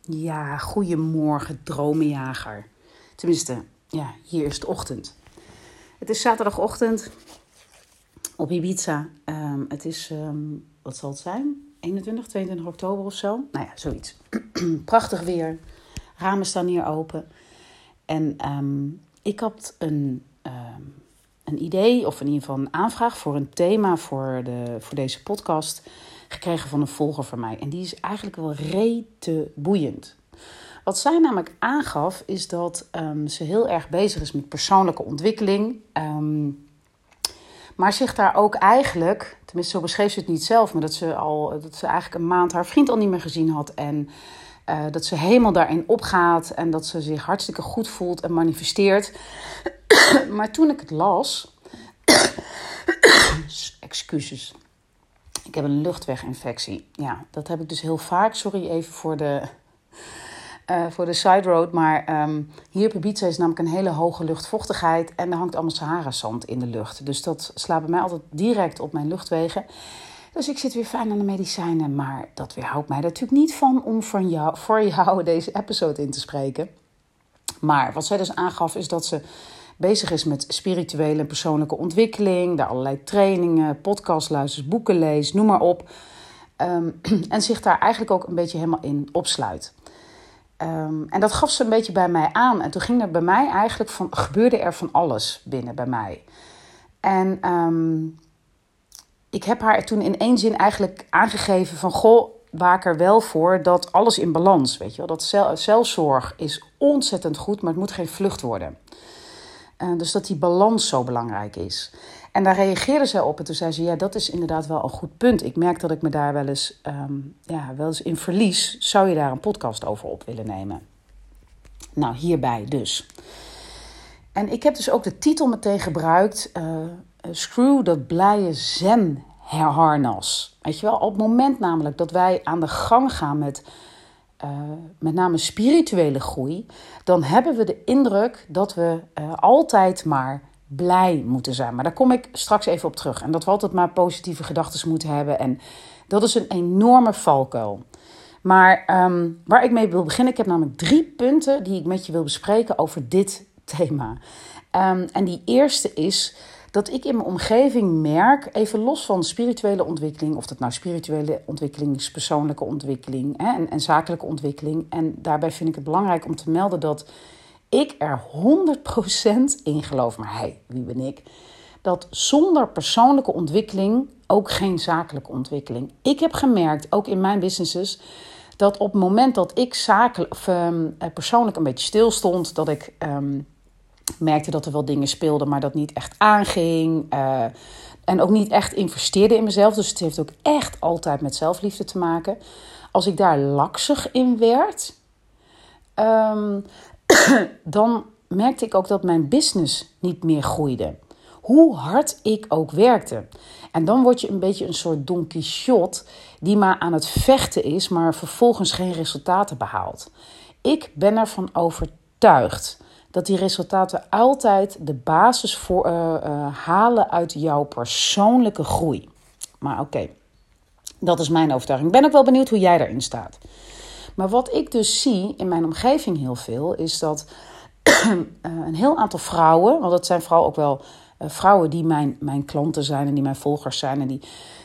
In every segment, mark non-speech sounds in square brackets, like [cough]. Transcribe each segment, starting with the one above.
Ja, goedemorgen, dromenjager. Tenminste, ja, hier is het ochtend. Het is zaterdagochtend op Ibiza. Um, het is, um, wat zal het zijn? 21, 22 oktober of zo? Nou ja, zoiets. [clears throat] Prachtig weer. Ramen staan hier open. En um, ik had een, een idee, of in ieder geval een aanvraag voor een thema voor, de, voor deze podcast gekregen van een volger van mij. En die is eigenlijk wel rete boeiend. Wat zij namelijk aangaf, is dat um, ze heel erg bezig is met persoonlijke ontwikkeling. Um, maar zich daar ook eigenlijk, tenminste zo beschreef ze het niet zelf, maar dat ze, al, dat ze eigenlijk een maand haar vriend al niet meer gezien had. En uh, dat ze helemaal daarin opgaat en dat ze zich hartstikke goed voelt en manifesteert. [coughs] maar toen ik het las. [coughs] excuses. Ik heb een luchtweginfectie. Ja, dat heb ik dus heel vaak. Sorry even voor de, uh, voor de side road. Maar um, hier op Ibiza is namelijk een hele hoge luchtvochtigheid. En er hangt allemaal Sahara-zand in de lucht. Dus dat slaat bij mij altijd direct op mijn luchtwegen. Dus ik zit weer fijn aan de medicijnen. Maar dat weerhoudt mij natuurlijk niet van om voor jou, voor jou deze episode in te spreken. Maar wat zij dus aangaf is dat ze bezig is met spirituele en persoonlijke ontwikkeling. Daar allerlei trainingen, podcast luistert, boeken leest, noem maar op. Um, [clears throat] en zich daar eigenlijk ook een beetje helemaal in opsluit. Um, en dat gaf ze een beetje bij mij aan. En toen ging er bij mij eigenlijk van, gebeurde er van alles binnen bij mij. En um, ik heb haar toen in één zin eigenlijk aangegeven van... Goh, waak er wel voor dat alles in balans, weet je wel. Dat zelfzorg is ontzettend goed, maar het moet geen vlucht worden. Uh, dus dat die balans zo belangrijk is. En daar reageerde zij op en toen zei ze: Ja, dat is inderdaad wel een goed punt. Ik merk dat ik me daar wel eens, um, ja, wel eens in verlies. Zou je daar een podcast over op willen nemen? Nou, hierbij dus. En ik heb dus ook de titel meteen gebruikt: uh, Screw dat blije zen harnas. Weet je wel, op het moment namelijk dat wij aan de gang gaan met uh, met name spirituele groei, dan hebben we de indruk dat we uh, altijd maar blij moeten zijn. Maar daar kom ik straks even op terug. En dat we altijd maar positieve gedachten moeten hebben. En dat is een enorme valkuil. Maar um, waar ik mee wil beginnen, ik heb namelijk drie punten die ik met je wil bespreken over dit thema. Um, en die eerste is dat ik in mijn omgeving merk, even los van spirituele ontwikkeling, of dat nou spirituele ontwikkeling is, persoonlijke ontwikkeling hè, en, en zakelijke ontwikkeling. En daarbij vind ik het belangrijk om te melden dat ik er 100% in geloof, maar hey, wie ben ik? Dat zonder persoonlijke ontwikkeling ook geen zakelijke ontwikkeling. Ik heb gemerkt, ook in mijn businesses, dat op het moment dat ik zakelijk, of, um, persoonlijk een beetje stil stond, dat ik um, merkte dat er wel dingen speelden, maar dat niet echt aanging. Uh, en ook niet echt investeerde in mezelf. Dus het heeft ook echt altijd met zelfliefde te maken. Als ik daar laksig in werd, um, [coughs] dan merkte ik ook dat mijn business niet meer groeide. Hoe hard ik ook werkte. En dan word je een beetje een soort Don Quixote die maar aan het vechten is, maar vervolgens geen resultaten behaalt. Ik ben ervan overtuigd dat die resultaten altijd de basis voor, uh, uh, halen uit jouw persoonlijke groei. Maar oké, dat is mijn overtuiging. Ik ben ook wel benieuwd hoe jij daarin staat. Maar wat ik dus zie in mijn omgeving heel veel, is dat [clears throat] een heel aantal vrouwen, want dat zijn vooral ook wel vrouwen die mijn, mijn klanten zijn en die mijn volgers zijn. En die,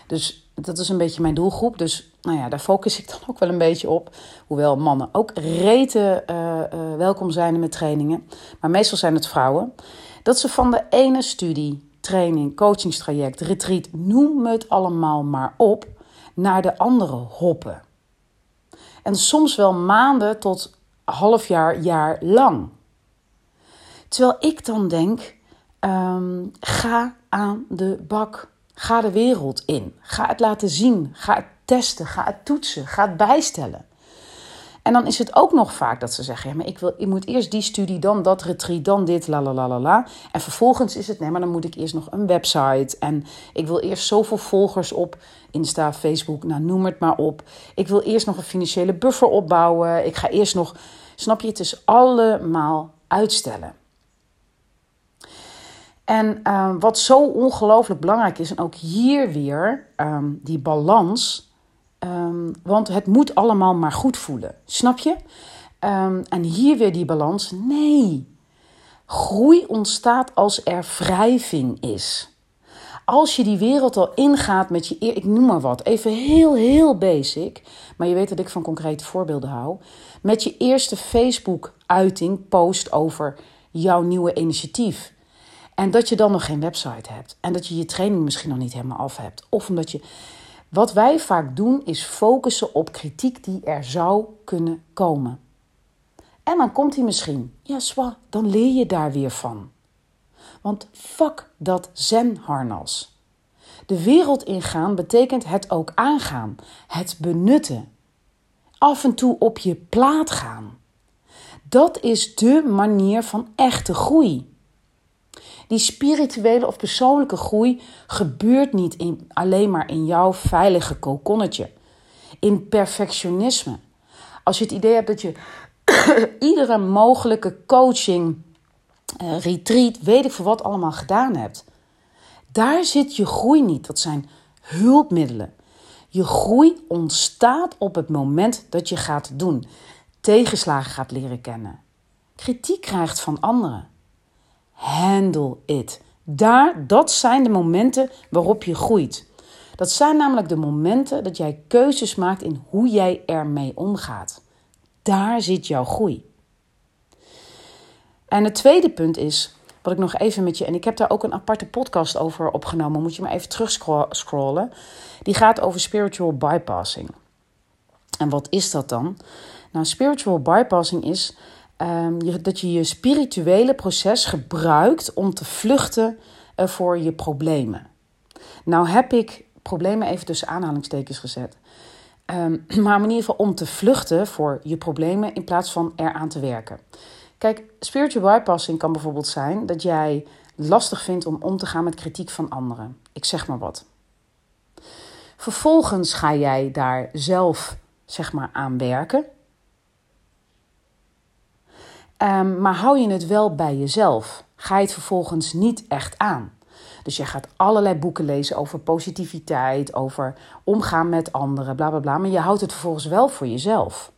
dus dat is een beetje mijn doelgroep. Dus nou ja, daar focus ik dan ook wel een beetje op. Hoewel mannen ook rete uh, uh, welkom zijn met trainingen. Maar meestal zijn het vrouwen. Dat ze van de ene studie, training, coachingstraject, retreat, noem het allemaal maar op, naar de andere hoppen. En soms wel maanden tot half jaar, jaar lang. Terwijl ik dan denk, um, ga aan de bak. Ga de wereld in. Ga het laten zien. Ga het testen. Ga het toetsen. Ga het bijstellen. En dan is het ook nog vaak dat ze zeggen: ja, maar ik, wil, ik moet eerst die studie, dan dat retreat, dan dit, la la la la la. En vervolgens is het: nee, maar dan moet ik eerst nog een website. En ik wil eerst zoveel volgers op Insta, Facebook, nou noem het maar op. Ik wil eerst nog een financiële buffer opbouwen. Ik ga eerst nog, snap je, het is allemaal uitstellen. En uh, wat zo ongelooflijk belangrijk is, en ook hier weer um, die balans. Ehm, want het moet allemaal maar goed voelen. Snap je? Ehm, en hier weer die balans. Nee. Groei ontstaat als er wrijving is. Als je die wereld al ingaat met je, ik noem maar wat, even heel, heel basic, maar je weet dat ik van concrete voorbeelden hou, met je eerste Facebook-uiting, post over jouw nieuwe initiatief. En dat je dan nog geen website hebt. En dat je je training misschien nog niet helemaal af hebt. Of omdat je. Wat wij vaak doen is focussen op kritiek die er zou kunnen komen. En dan komt hij misschien. Ja, zwa, dan leer je daar weer van. Want fuck dat zenharnas. De wereld ingaan betekent het ook aangaan, het benutten. Af en toe op je plaat gaan. Dat is de manier van echte groei. Die spirituele of persoonlijke groei gebeurt niet in, alleen maar in jouw veilige kokonnetje. In perfectionisme. Als je het idee hebt dat je [coughs] iedere mogelijke coaching, uh, retreat, weet ik voor wat allemaal gedaan hebt. Daar zit je groei niet. Dat zijn hulpmiddelen. Je groei ontstaat op het moment dat je gaat doen. Tegenslagen gaat leren kennen. Kritiek krijgt van anderen. Handle it. Daar, dat zijn de momenten waarop je groeit. Dat zijn namelijk de momenten dat jij keuzes maakt in hoe jij ermee omgaat. Daar zit jouw groei. En het tweede punt is, wat ik nog even met je, en ik heb daar ook een aparte podcast over opgenomen, moet je maar even terugscrollen. Die gaat over spiritual bypassing. En wat is dat dan? Nou, spiritual bypassing is um, dat je je spirituele proces gebruikt om te vluchten uh, voor je problemen. Nou heb ik problemen even tussen aanhalingstekens gezet. Um, [clears throat] maar in ieder geval om te vluchten voor je problemen in plaats van eraan te werken. Kijk, spiritual bypassing kan bijvoorbeeld zijn dat jij lastig vindt om om te gaan met kritiek van anderen. Ik zeg maar wat. Vervolgens ga jij daar zelf zeg maar aan werken. Um, maar hou je het wel bij jezelf? Ga je het vervolgens niet echt aan? Dus je gaat allerlei boeken lezen over positiviteit, over omgaan met anderen, bla bla bla. Maar je houdt het vervolgens wel voor jezelf.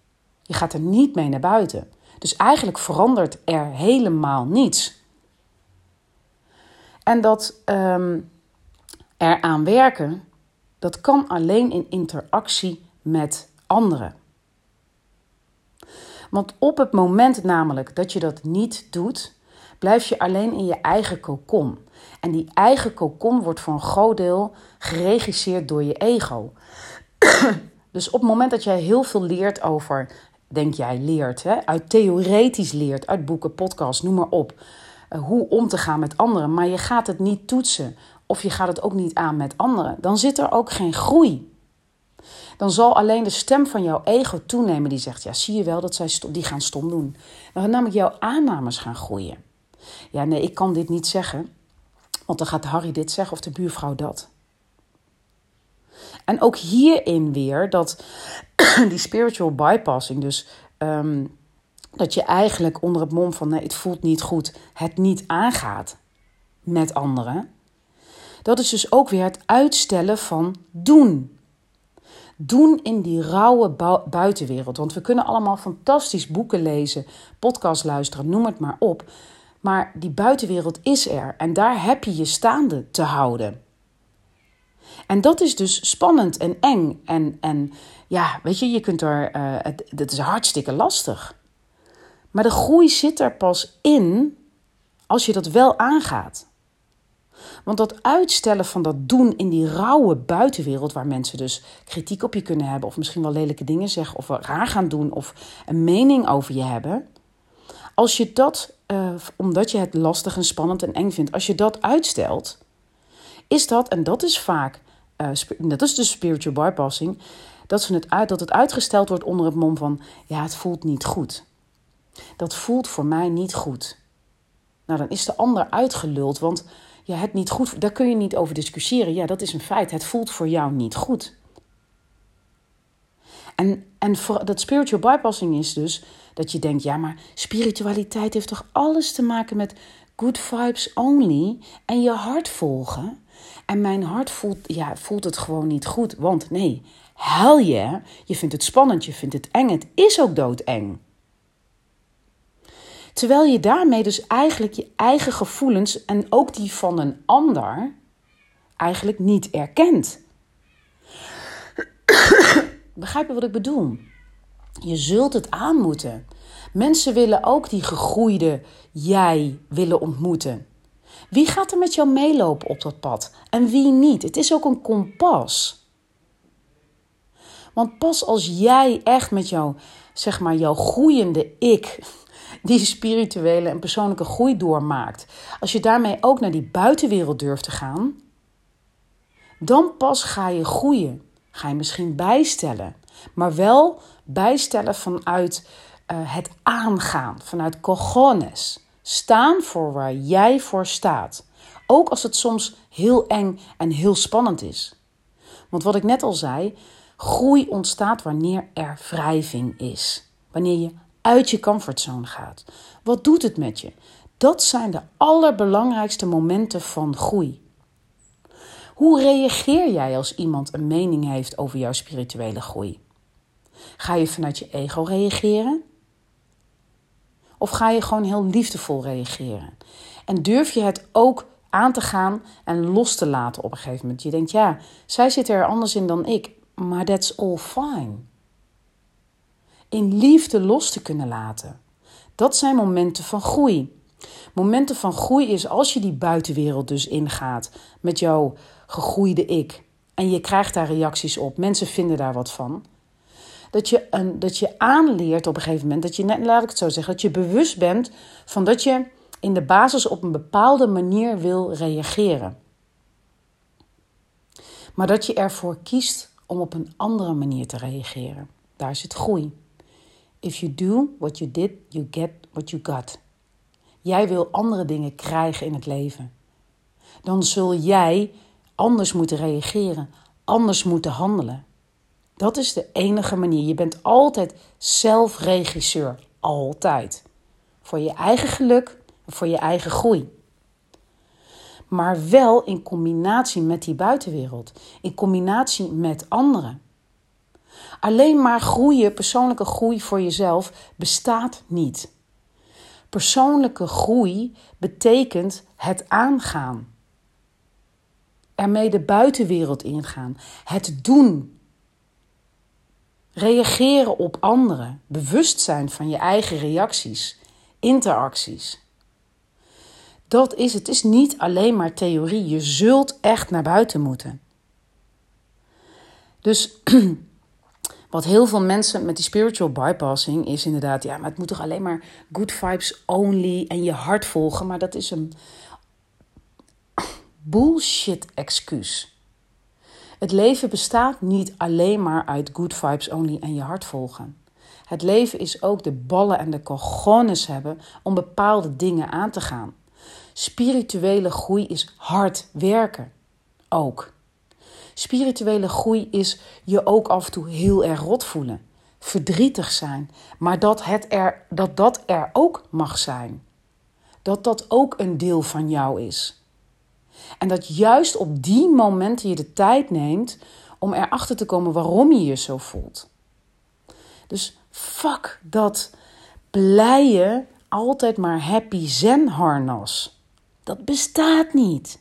Je gaat er niet mee naar buiten. Dus eigenlijk verandert er helemaal niets. En dat um, eraan werken, dat kan alleen in interactie met anderen. Want op het moment namelijk dat je dat niet doet, blijf je alleen in je eigen kokon. En die eigen kokon wordt voor een groot deel geregisseerd door je ego. [clears throat] dus op het moment dat jij heel veel leert over, denk jij leert, hè, uit theoretisch leert, uit boeken, podcasts, noem maar op, uh, hoe om te gaan met anderen, maar je gaat het niet toetsen of je gaat het ook niet aan met anderen, dan zit er ook geen groei dan zal alleen de stem van jouw ego toenemen die zegt: Ja, zie je wel dat zij die gaan stom doen. Dan gaan namelijk jouw aannames gaan groeien. Ja, nee, ik kan dit niet zeggen, want dan gaat Harry dit zeggen of de buurvrouw dat. En ook hierin weer dat [clears throat] die spiritual bypassing, dus ehm, dat je eigenlijk onder het mom van nee, het voelt niet goed, het niet aangaat met anderen. Dat is dus ook weer het uitstellen van doen doen in die rauwe buitenwereld. Want we kunnen allemaal fantastisch boeken lezen, podcast luisteren, noem het maar op. Maar die buitenwereld is er en daar heb je je staande te houden. En dat is dus spannend en eng. En, en ja, weet je, je kunt er. Dat is hartstikke lastig. Maar de groei zit er pas in als je dat wel aangaat. Want dat uitstellen van dat doen in die rauwe buitenwereld, waar mensen dus kritiek op je kunnen hebben, of misschien wel lelijke dingen zeggen, of raar gaan doen, of een mening over je hebben. Als je dat, uh, omdat je het lastig en spannend en eng vindt, als je dat uitstelt, is dat, en dat is vaak, dat is de spiritual bypassing, dat, ze het uit, dat het uitgesteld wordt onder het mom van, ja, het voelt niet goed. Dat voelt voor mij niet goed. Nou, dan is de ander uitgeluld, want ja, het niet goed, daar kun je niet over discussiëren. Ja, dat is een feit. Het voelt voor jou niet goed. En, en dat spiritual bypassing is dus dat je denkt, ja, maar spiritualiteit heeft toch alles te maken met good vibes only en je hart volgen. En mijn hart voelt, ja, voelt het gewoon niet goed, want nee, Hel je, je vindt het spannend, je vindt het eng. Het is ook doodeng. Terwijl je daarmee dus eigenlijk je eigen gevoelens en ook die van een ander eigenlijk niet erkent. [coughs] Begrijp je wat ik bedoel? Je zult het aan moeten. Mensen willen ook die gegroeide jij willen ontmoeten. Wie gaat er met jou meelopen op dat pad en wie niet? Het is ook een kompas. Want pas als jij echt met jouw, zeg maar, jouw groeiende ik, die spirituele en persoonlijke groei doormaakt, als je daarmee ook naar die buitenwereld durft te gaan, dan pas ga je groeien. Ga je misschien bijstellen, maar wel bijstellen vanuit uh, het aangaan, vanuit cojones. Staan voor waar jij voor staat. Ook als het soms heel eng en heel spannend is. Want wat ik net al zei, groei ontstaat wanneer er wrijving is. Wanneer je uit je comfortzone gaat. Wat doet het met je? Dat zijn de allerbelangrijkste momenten van groei. Hoe reageer jij als iemand een mening heeft over jouw spirituele groei? Ga je vanuit je ego reageren? Of ga je gewoon heel liefdevol reageren? En durf je het ook aan te gaan en los te laten op een gegeven moment? Je denkt, ja, zij zit er anders in dan ik, maar that's all fine. In liefde los te kunnen laten. Dat zijn momenten van groei. Momenten van groei is als je die buitenwereld dus ingaat met jouw gegroeide ik. En je krijgt daar reacties op. Mensen vinden daar wat van dat je, een, dat je aanleert op een gegeven moment, dat je, laat ik het zo zeggen, dat je bewust bent van dat je in de basis op een bepaalde manier wil reageren. Maar dat je ervoor kiest om op een andere manier te reageren. Daar zit groei. If you do what you did, you get what you got. Jij wil andere dingen krijgen in het leven. Dan zul jij anders moeten reageren, anders moeten handelen. Dat is de enige manier. Je bent altijd zelfregisseur. Altijd. Voor je eigen geluk voor je eigen groei. Maar wel in combinatie met die buitenwereld. In combinatie met anderen. Alleen maar groeien, persoonlijke groei voor jezelf, bestaat niet. Persoonlijke groei betekent het aangaan. Ermee de buitenwereld ingaan. Het doen Reageren op anderen, bewust zijn van je eigen reacties, interacties. Dat is het. is niet alleen maar theorie. Je zult echt naar buiten moeten. Dus [clears throat] wat heel veel mensen met die spiritual bypassing is inderdaad, ja, maar het moet toch alleen maar good vibes only en je hart volgen. Maar dat is een bullshit excuus. Het leven bestaat niet alleen maar uit good vibes only en je hart volgen. Het leven is ook de ballen en de cojones hebben om bepaalde dingen aan te gaan. Spirituele groei is hard werken. Ook. Spirituele groei is je ook af en toe heel erg rot voelen. Verdrietig zijn. Maar dat, het er, dat dat er ook mag zijn. Dat dat ook een deel van jou is. En dat juist op die momenten je de tijd neemt om erachter te komen waarom je je zo voelt. Dus fuck dat blije, altijd maar happy zen-harnas. Dat bestaat niet.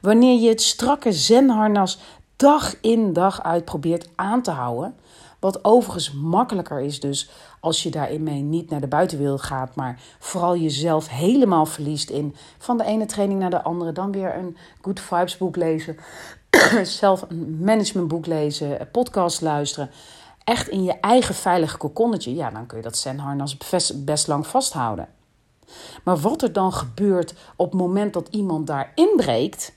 Wanneer je het strakke zen-harnas dag in dag uit probeert aan te houden, wat overigens makkelijker is dus als je daarin mee niet naar de buitenwereld gaat, maar vooral jezelf helemaal verliest in van de ene training naar de andere, dan weer een good vibes boek lezen, [clears throat] zelf een managementboek lezen, podcast luisteren. Echt in je eigen veilige kokonnetje, ja, dan kun je dat zenharnas best, best lang vasthouden. Maar wat er dan gebeurt op het moment dat iemand daar inbreekt,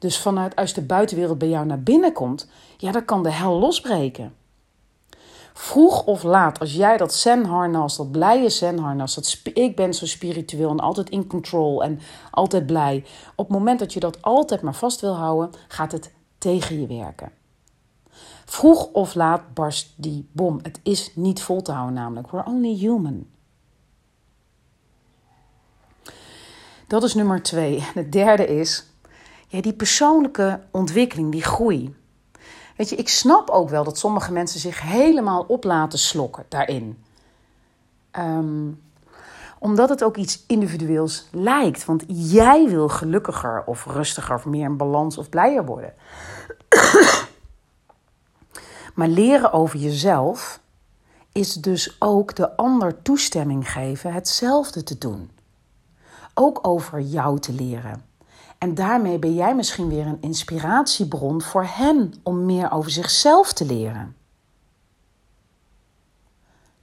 dus vanuit als de buitenwereld bij jou naar binnen komt, ja, dan kan de hel losbreken. Vroeg of laat, als jij dat zenharnas, dat blije zenharnas, dat ik ben zo spiritueel en altijd in control en altijd blij. Op het moment dat je dat altijd maar vast wil houden, gaat het tegen je werken. Vroeg of laat barst die bom. Het is niet vol te houden namelijk. We're only human. Dat is nummer twee. De derde is ja, die persoonlijke ontwikkeling, die groei. Weet je, ik snap ook wel dat sommige mensen zich helemaal op laten slokken daarin. Ehm, omdat het ook iets individueels lijkt. Want jij wil gelukkiger of rustiger of meer in balans of blijer worden. [coughs] maar leren over jezelf is dus ook de ander toestemming geven hetzelfde te doen. Ook over jou te leren. En daarmee ben jij misschien weer een inspiratiebron voor hen om meer over zichzelf te leren.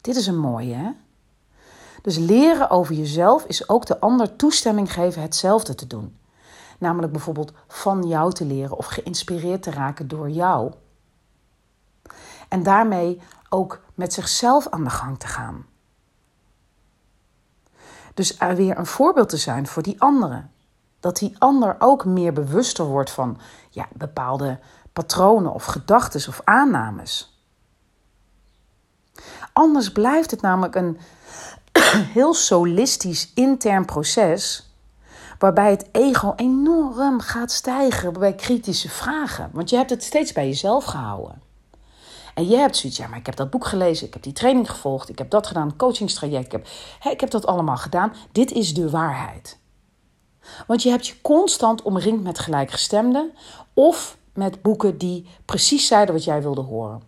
Dit is een mooie, hè? Dus leren over jezelf is ook de ander toestemming geven hetzelfde te doen. Namelijk bijvoorbeeld van jou te leren of geïnspireerd te raken door jou. En daarmee ook met zichzelf aan de gang te gaan. Dus er weer een voorbeeld te zijn voor die anderen. Dat die ander ook meer bewuster wordt van ja, bepaalde patronen of gedachten of aannames. Anders blijft het namelijk een [clears throat] heel solistisch intern proces waarbij het ego enorm gaat stijgen bij kritische vragen. Want je hebt het steeds bij jezelf gehouden. En je hebt zoiets, ja, maar ik heb dat boek gelezen, ik heb die training gevolgd, ik heb dat gedaan, coachingstraject, ik heb, hè, ik heb dat allemaal gedaan. Dit is de waarheid. Want je hebt je constant omringd met gelijkgestemden of met boeken die precies zeiden wat jij wilde horen.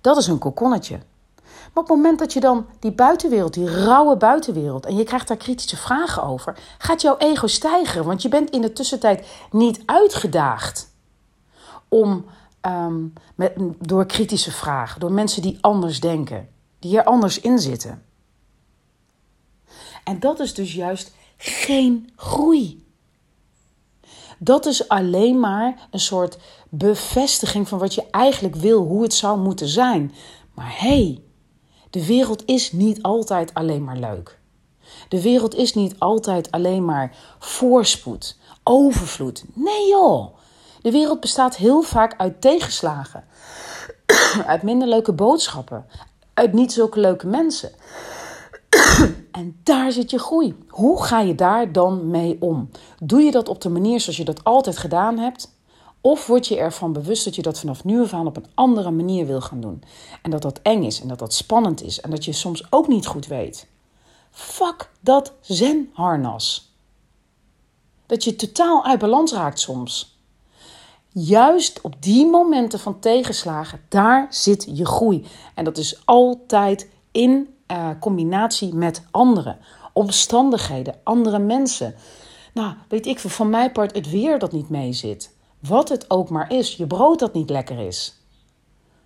Dat is een kokonnetje. Maar op het moment dat je dan die buitenwereld, die rauwe buitenwereld, en je krijgt daar kritische vragen over, gaat jouw ego stijgen. Want je bent in de tussentijd niet uitgedaagd om Ehm, door kritische vragen, door mensen die anders denken, die er anders in zitten. En dat is dus juist geen groei. Dat is alleen maar een soort bevestiging van wat je eigenlijk wil, hoe het zou moeten zijn. Maar hé, hey, de wereld is niet altijd alleen maar leuk. De wereld is niet altijd alleen maar voorspoed, overvloed. Nee joh, de wereld bestaat heel vaak uit tegenslagen, [clears throat] uit minder leuke boodschappen, uit niet zulke leuke mensen. En daar zit je groei. Hoe ga je daar dan mee om? Doe je dat op de manier zoals je dat altijd gedaan hebt? Of word je ervan bewust dat je dat vanaf nu af aan op een andere manier wil gaan doen? En dat dat eng is en dat dat spannend is en dat je soms ook niet goed weet. Fuck dat zenharnas. Dat je totaal uit balans raakt soms juist op die momenten van tegenslagen, daar zit je groei. En dat is altijd in uh, combinatie met anderen, omstandigheden, andere mensen. Nou, weet ik van mijn part het weer dat niet mee zit. Wat het ook maar is, je brood dat niet lekker is.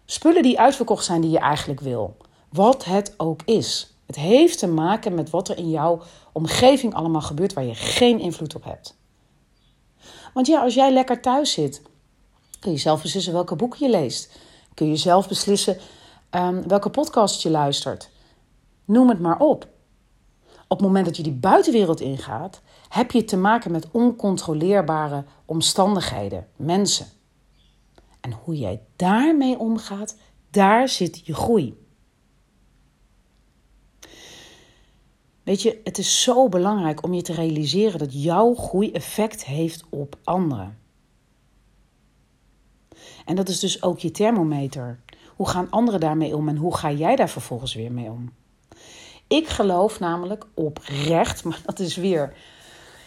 Spullen die uitverkocht zijn die je eigenlijk wil. Wat het ook is. Het heeft te maken met wat er in jouw omgeving allemaal gebeurt waar je geen invloed op hebt. Want ja, als jij lekker thuis zit Kun je zelf beslissen welke boeken je leest. Kun je zelf beslissen um, welke podcast je luistert. Noem het maar op. Op het moment dat je die buitenwereld ingaat, heb je te maken met oncontroleerbare omstandigheden, mensen. En hoe jij daarmee omgaat, daar zit je groei. Weet je, het is zo belangrijk om je te realiseren dat jouw groei effect heeft op anderen. En dat is dus ook je thermometer. Hoe gaan anderen daarmee om en hoe ga jij daar vervolgens weer mee om? Ik geloof namelijk oprecht, maar dat is weer,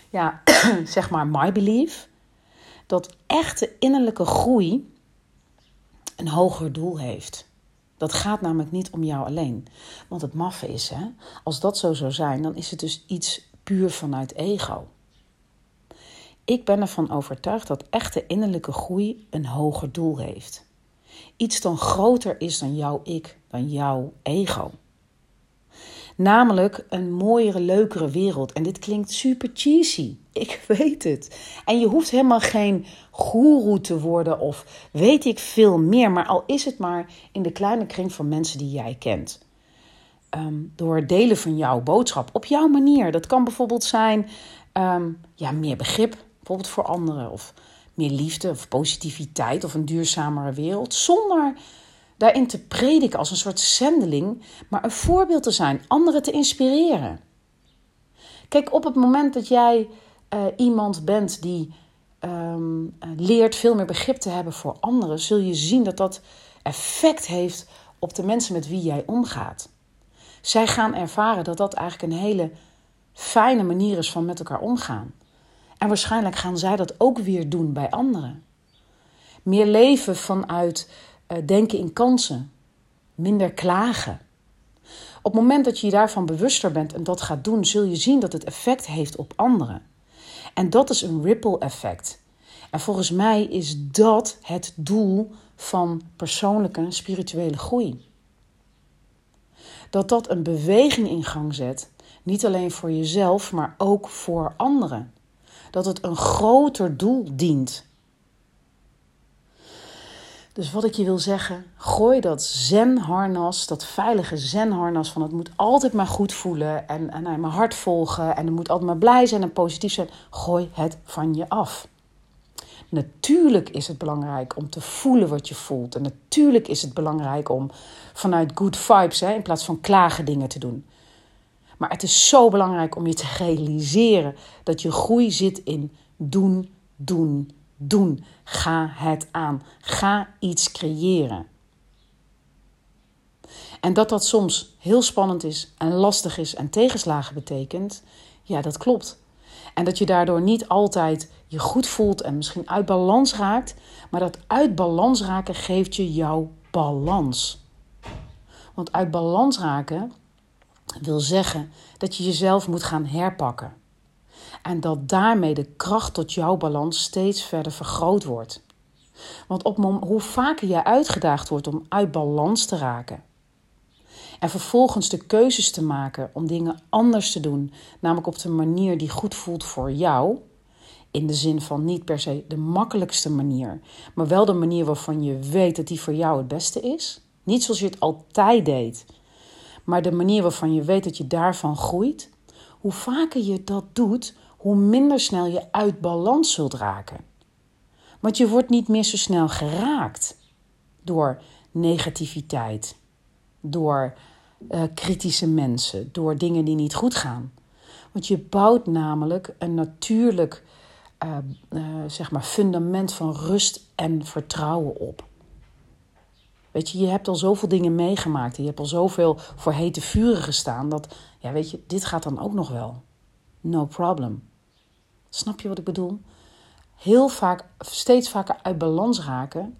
ja, [clears throat] zeg maar my belief, dat echte innerlijke groei een hoger doel heeft. Dat gaat namelijk niet om jou alleen. Want het maffe is, hè, als dat zo zou zijn, dan is het dus iets puur vanuit ego. Ik ben ervan overtuigd dat echte innerlijke groei een hoger doel heeft. Iets dan groter is dan jouw ik, dan jouw ego. Namelijk een mooiere, leukere wereld. En dit klinkt super cheesy. [laughs] Ik weet het. En je hoeft helemaal geen goeroe te worden of weet ik veel meer. Maar al is het maar in de kleine kring van mensen die jij kent. Ehm, door het delen van jouw boodschap op jouw manier. Dat kan bijvoorbeeld zijn ehm, ja, meer begrip bijvoorbeeld voor anderen, of meer liefde of positiviteit of een duurzamere wereld, zonder daarin te prediken als een soort zendeling, maar een voorbeeld te zijn, anderen te inspireren. Kijk, op het moment dat jij uh, iemand bent die ehm, leert veel meer begrip te hebben voor anderen, zul je zien dat dat effect heeft op de mensen met wie jij omgaat. Zij gaan ervaren dat dat eigenlijk een hele fijne manier is van met elkaar omgaan. En waarschijnlijk gaan zij dat ook weer doen bij anderen. Meer leven vanuit denken in kansen. Minder klagen. Op het moment dat je je daarvan bewuster bent en dat gaat doen, zul je zien dat het effect heeft op anderen. En dat is een ripple effect. En volgens mij is dat het doel van persoonlijke spirituele groei. Dat dat een beweging in gang zet, niet alleen voor jezelf, maar ook voor anderen. Dat het een groter doel dient. Dus wat ik je wil zeggen, gooi dat zenharnas, dat veilige zenharnas van het moet altijd maar goed voelen en, en mijn hart volgen en het moet altijd maar blij zijn en positief zijn. Gooi het van je af. Natuurlijk is het belangrijk om te voelen wat je voelt. En natuurlijk is het belangrijk om vanuit good vibes, hè, in plaats van klagen dingen te doen. Maar het is zo belangrijk om je te realiseren dat je groei zit in doen, doen, doen. Ga het aan. Ga iets creëren. En dat dat soms heel spannend is en lastig is en tegenslagen betekent, ja, dat klopt. En dat je daardoor niet altijd je goed voelt en misschien uit balans raakt, maar dat uit balans raken geeft je jouw balans. Want uit balans raken wil zeggen dat je jezelf moet gaan herpakken. En dat daarmee de kracht tot jouw balans steeds verder vergroot wordt. Want op hoe vaker jij uitgedaagd wordt om uit balans te raken. En vervolgens de keuzes te maken om dingen anders te doen, namelijk op de manier die goed voelt voor jou. In de zin van niet per se de makkelijkste manier, maar wel de manier waarvan je weet dat die voor jou het beste is. Niet zoals je het altijd deed, maar de manier waarvan je weet dat je daarvan groeit. Hoe vaker je dat doet, hoe minder snel je uit balans zult raken. Want je wordt niet meer zo snel geraakt door negativiteit, door uh, kritische mensen, door dingen die niet goed gaan. Want je bouwt namelijk een natuurlijk uh, uh, zeg maar fundament van rust en vertrouwen op. Weet je, je hebt al zoveel dingen meegemaakt. Je hebt al zoveel voor hete vuren gestaan. Dat, ja, weet je, dit gaat dan ook nog wel. No problem. Snap je wat ik bedoel? Heel vaak, steeds vaker uit balans raken,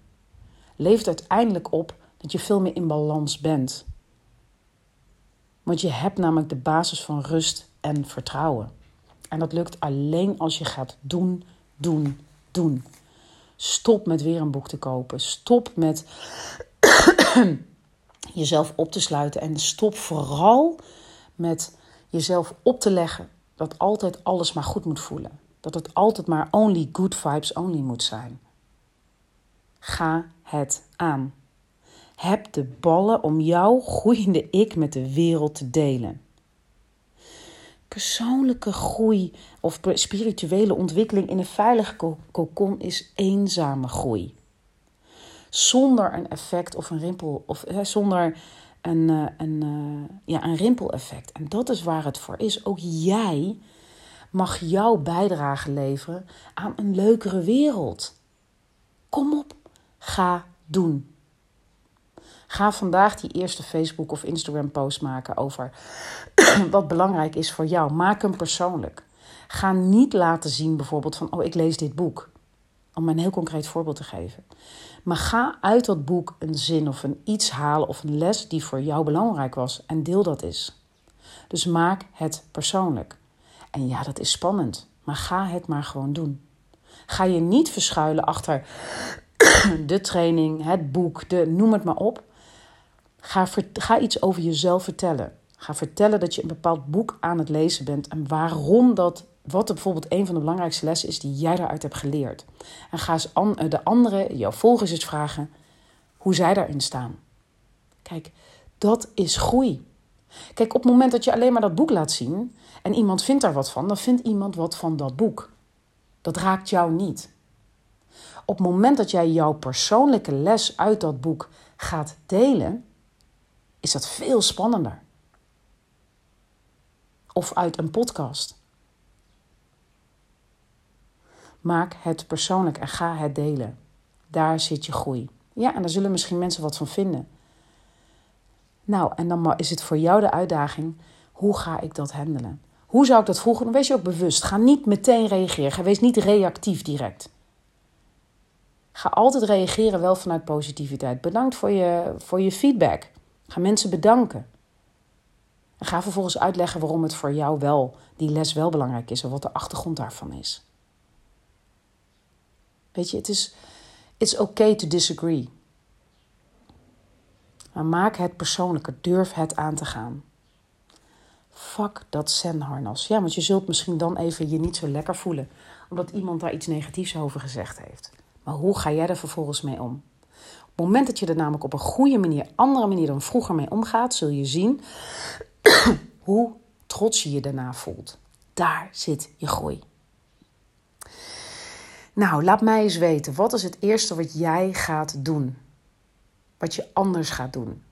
levert uiteindelijk op dat je veel meer in balans bent. Want je hebt namelijk de basis van rust en vertrouwen. En dat lukt alleen als je gaat doen, doen, doen. Stop met weer een boek te kopen. Stop met [clears throat] jezelf op te sluiten. En stop vooral met jezelf op te leggen dat altijd alles maar goed moet voelen. Dat het altijd maar only good vibes only moet zijn. Ga het aan. Heb de ballen om jouw groeiende ik met de wereld te delen. Persoonlijke groei of spirituele ontwikkeling in een veilige kokon is eenzame groei zonder een effect of een rimpel, of hè, zonder een, uh, een, uh, ja, een rimpeleffect. En dat is waar het voor is. Ook jij mag jouw bijdrage leveren aan een leukere wereld. Kom op, ga doen. Ga vandaag die eerste Facebook of Instagram post maken over [clears throat] wat belangrijk is voor jou. Maak hem persoonlijk. Ga niet laten zien bijvoorbeeld van, oh ik lees dit boek. Om een heel concreet voorbeeld te geven. Maar ga uit dat boek een zin of een iets halen of een les die voor jou belangrijk was en deel dat eens. Dus maak het persoonlijk. En ja, dat is spannend, maar ga het maar gewoon doen. Ga je niet verschuilen achter [clears throat] de training, het boek, de, noem het maar op. Ga, ga iets over jezelf vertellen. Ga vertellen dat je een bepaald boek aan het lezen bent en waarom dat wat bijvoorbeeld een van de belangrijkste lessen is die jij daaruit hebt geleerd. En ga eens eh, de andere, jouw volgers eens vragen hoe zij daarin staan. Kijk, dat is groei. Kijk, op het moment dat je alleen maar dat boek laat zien en iemand vindt daar wat van, dan vindt iemand wat van dat boek. Dat raakt jou niet. Op het moment dat jij jouw persoonlijke les uit dat boek gaat delen, is dat veel spannender. Of uit een podcast. Maak het persoonlijk en ga het delen. Daar zit je groei. Ja, en daar zullen misschien mensen wat van vinden. Nou, en dan is het voor jou de uitdaging: hoe ga ik dat handelen? Hoe zou ik dat vroegen? Dan wees je ook bewust. Ga niet meteen reageren. Ga wees niet reactief direct. Ga altijd reageren wel vanuit positiviteit. Bedankt voor je, voor je feedback. Ga mensen bedanken. En ga vervolgens uitleggen waarom het voor jou wel, die les wel belangrijk is en wat de achtergrond daarvan is. Weet je, het is it's okay to disagree. Maar maak het persoonlijker, durf het aan te gaan. Fuck dat zenharnas. Ja, want je zult misschien dan even je niet zo lekker voelen, omdat iemand daar iets negatiefs over gezegd heeft. Maar hoe ga jij er vervolgens mee om? Op het moment dat je er namelijk op een goede manier, andere manier dan vroeger mee omgaat, zul je zien [clears throat] hoe trots je je daarna voelt. Daar zit je groei. Nou, laat mij eens weten. Wat is het eerste wat jij gaat doen? Wat je anders gaat doen?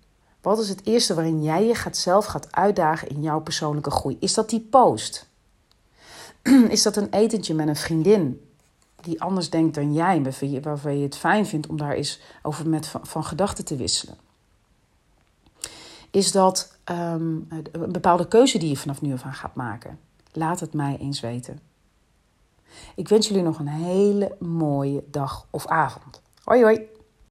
Wat is het eerste waarin jij je gaat zelf gaat uitdagen in jouw persoonlijke groei? Is dat die post? [clears throat] Is dat een etentje met een vriendin die anders denkt dan jij, waarvan je het fijn vindt om daar eens over met van, gedachten te wisselen? Is dat um, een bepaalde keuze die je vanaf nu af aan gaat maken? Laat het mij eens weten. Ik wens jullie nog een hele mooie dag of avond. Hoi hoi!